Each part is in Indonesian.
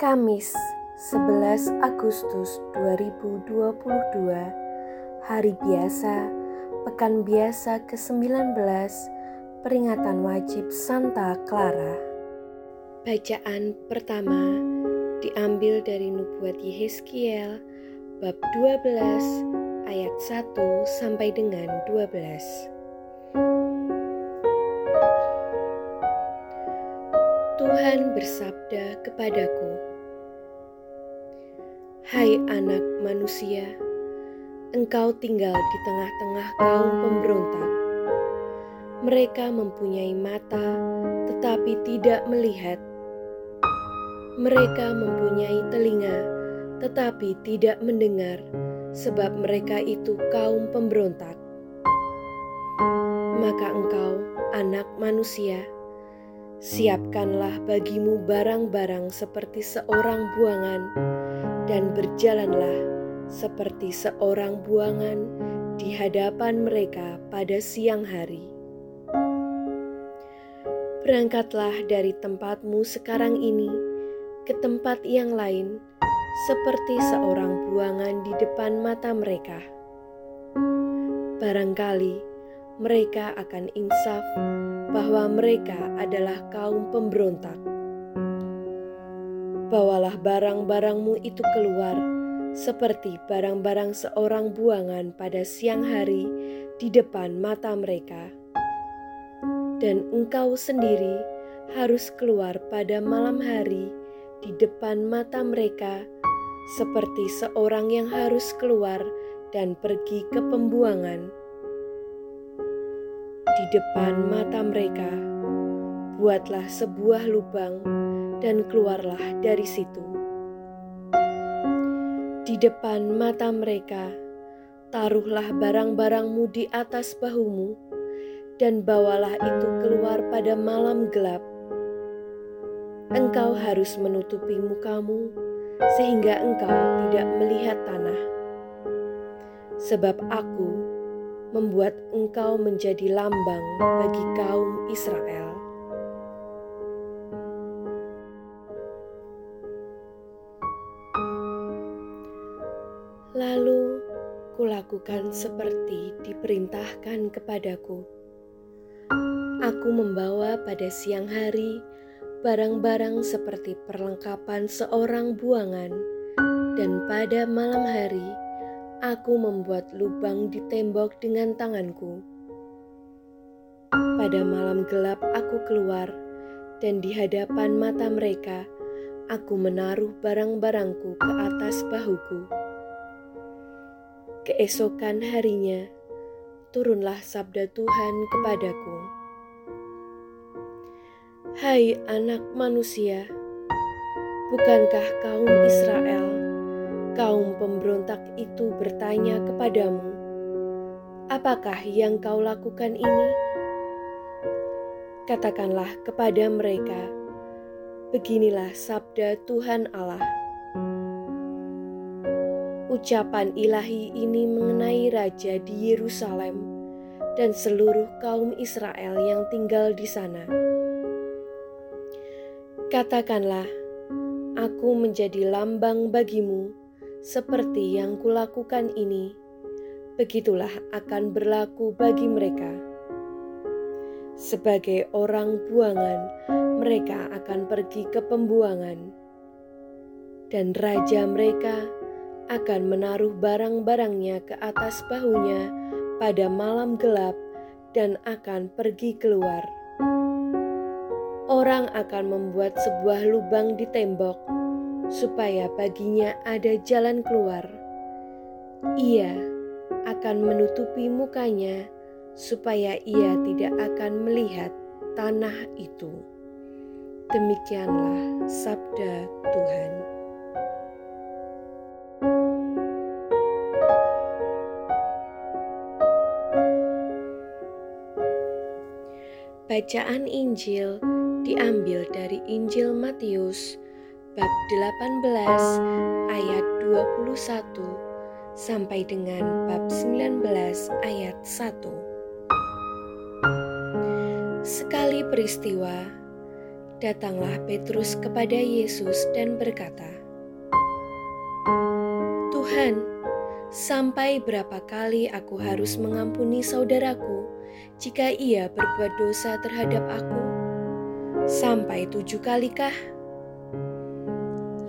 Kamis 11 Agustus 2022 Hari biasa Pekan biasa ke-19 Peringatan wajib Santa Clara. Bacaan pertama diambil dari Nubuat Yehezkiel bab 12 ayat 1 sampai dengan 12 Tuhan bersabda kepadaku, "Hai anak manusia, engkau tinggal di tengah-tengah kaum pemberontak. Mereka mempunyai mata, tetapi tidak melihat. Mereka mempunyai telinga, tetapi tidak mendengar, sebab mereka itu kaum pemberontak. Maka engkau, anak manusia, Siapkanlah bagimu barang-barang seperti seorang buangan, dan berjalanlah seperti seorang buangan di hadapan mereka pada siang hari. Berangkatlah dari tempatmu sekarang ini ke tempat yang lain, seperti seorang buangan di depan mata mereka. Barangkali mereka akan insaf bahwa mereka adalah kaum pemberontak. Bawalah barang-barangmu itu keluar, seperti barang-barang seorang buangan pada siang hari di depan mata mereka, dan engkau sendiri harus keluar pada malam hari di depan mata mereka, seperti seorang yang harus keluar dan pergi ke pembuangan. Di depan mata mereka, buatlah sebuah lubang dan keluarlah dari situ. Di depan mata mereka, taruhlah barang-barangmu di atas bahumu, dan bawalah itu keluar pada malam gelap. Engkau harus menutupi mukamu, sehingga engkau tidak melihat tanah. Sebab aku membuat engkau menjadi lambang bagi kaum Israel. Kulakukan seperti diperintahkan kepadaku. Aku membawa pada siang hari barang-barang seperti perlengkapan seorang buangan, dan pada malam hari aku membuat lubang di tembok dengan tanganku. Pada malam gelap aku keluar, dan di hadapan mata mereka aku menaruh barang-barangku ke atas bahuku. Keesokan harinya, turunlah sabda Tuhan kepadaku. Hai anak manusia, bukankah kaum Israel kaum pemberontak itu bertanya kepadamu, "Apakah yang kau lakukan ini?" Katakanlah kepada mereka, "Beginilah sabda Tuhan Allah." Ucapan ilahi ini mengenai raja di Yerusalem dan seluruh kaum Israel yang tinggal di sana. Katakanlah, "Aku menjadi lambang bagimu." seperti yang kulakukan ini, begitulah akan berlaku bagi mereka. Sebagai orang buangan, mereka akan pergi ke pembuangan, dan raja mereka akan menaruh barang-barangnya ke atas bahunya pada malam gelap dan akan pergi keluar. Orang akan membuat sebuah lubang di tembok supaya baginya ada jalan keluar. Ia akan menutupi mukanya supaya ia tidak akan melihat tanah itu. Demikianlah sabda Tuhan. Bacaan Injil diambil dari Injil Matius bab 18 ayat 21 sampai dengan bab 19 ayat 1. Sekali peristiwa, Datanglah Petrus kepada Yesus dan berkata, "Tuhan, sampai berapa kali aku harus mengampuni saudaraku jika ia berbuat dosa terhadap aku? Sampai tujuh kalikah?"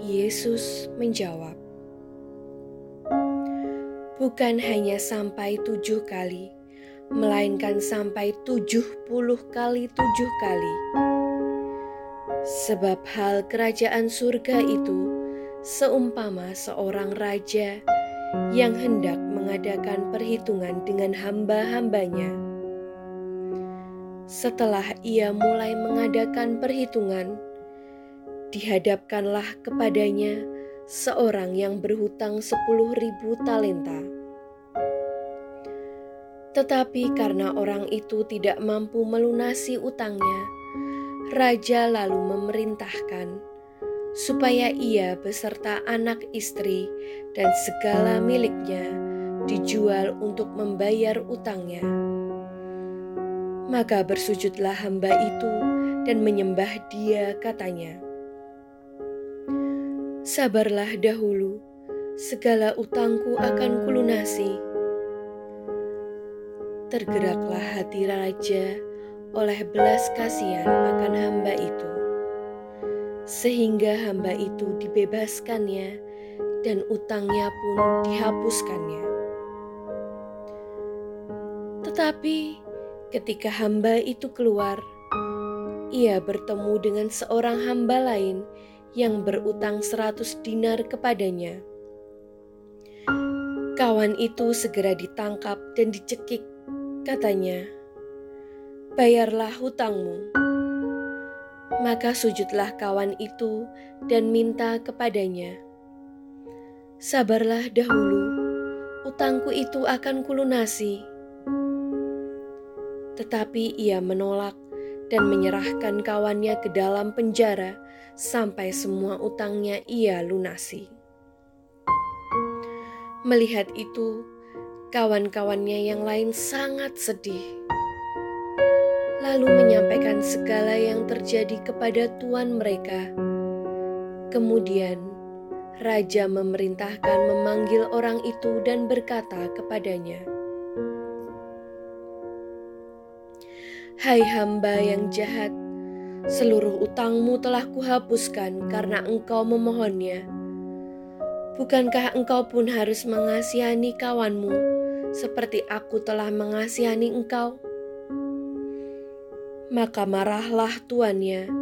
Yesus menjawab, "Bukan hanya sampai tujuh kali." melainkan sampai tujuh puluh kali tujuh kali. Sebab hal kerajaan surga itu seumpama seorang raja yang hendak mengadakan perhitungan dengan hamba-hambanya. Setelah ia mulai mengadakan perhitungan, dihadapkanlah kepadanya seorang yang berhutang sepuluh ribu talenta. Tetapi karena orang itu tidak mampu melunasi utangnya, raja lalu memerintahkan supaya ia beserta anak istri dan segala miliknya dijual untuk membayar utangnya. Maka bersujudlah hamba itu dan menyembah dia katanya, Sabarlah dahulu, segala utangku akan kulunasi tergeraklah hati raja oleh belas kasihan akan hamba itu, sehingga hamba itu dibebaskannya dan utangnya pun dihapuskannya. Tetapi ketika hamba itu keluar, ia bertemu dengan seorang hamba lain yang berutang seratus dinar kepadanya. Kawan itu segera ditangkap dan dicekik Katanya, bayarlah hutangmu. Maka sujudlah kawan itu dan minta kepadanya, Sabarlah dahulu, utangku itu akan kulunasi. Tetapi ia menolak dan menyerahkan kawannya ke dalam penjara sampai semua utangnya ia lunasi. Melihat itu, Kawan-kawannya yang lain sangat sedih, lalu menyampaikan segala yang terjadi kepada tuan mereka. Kemudian raja memerintahkan memanggil orang itu dan berkata kepadanya, "Hai hamba yang jahat, seluruh utangmu telah kuhapuskan karena engkau memohonnya." Bukankah engkau pun harus mengasihani kawanmu seperti aku telah mengasihani engkau. Maka marahlah tuannya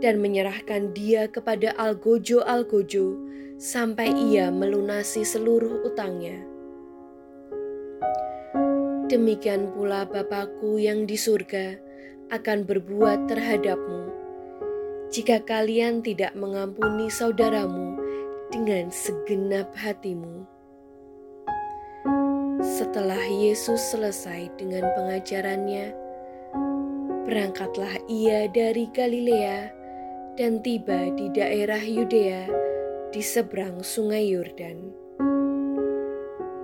dan menyerahkan dia kepada algojo-algojo sampai ia melunasi seluruh utangnya. Demikian pula Bapakku yang di surga akan berbuat terhadapmu jika kalian tidak mengampuni saudaramu dengan segenap hatimu. Setelah Yesus selesai dengan pengajarannya, berangkatlah ia dari Galilea dan tiba di daerah Yudea di seberang Sungai Yordan.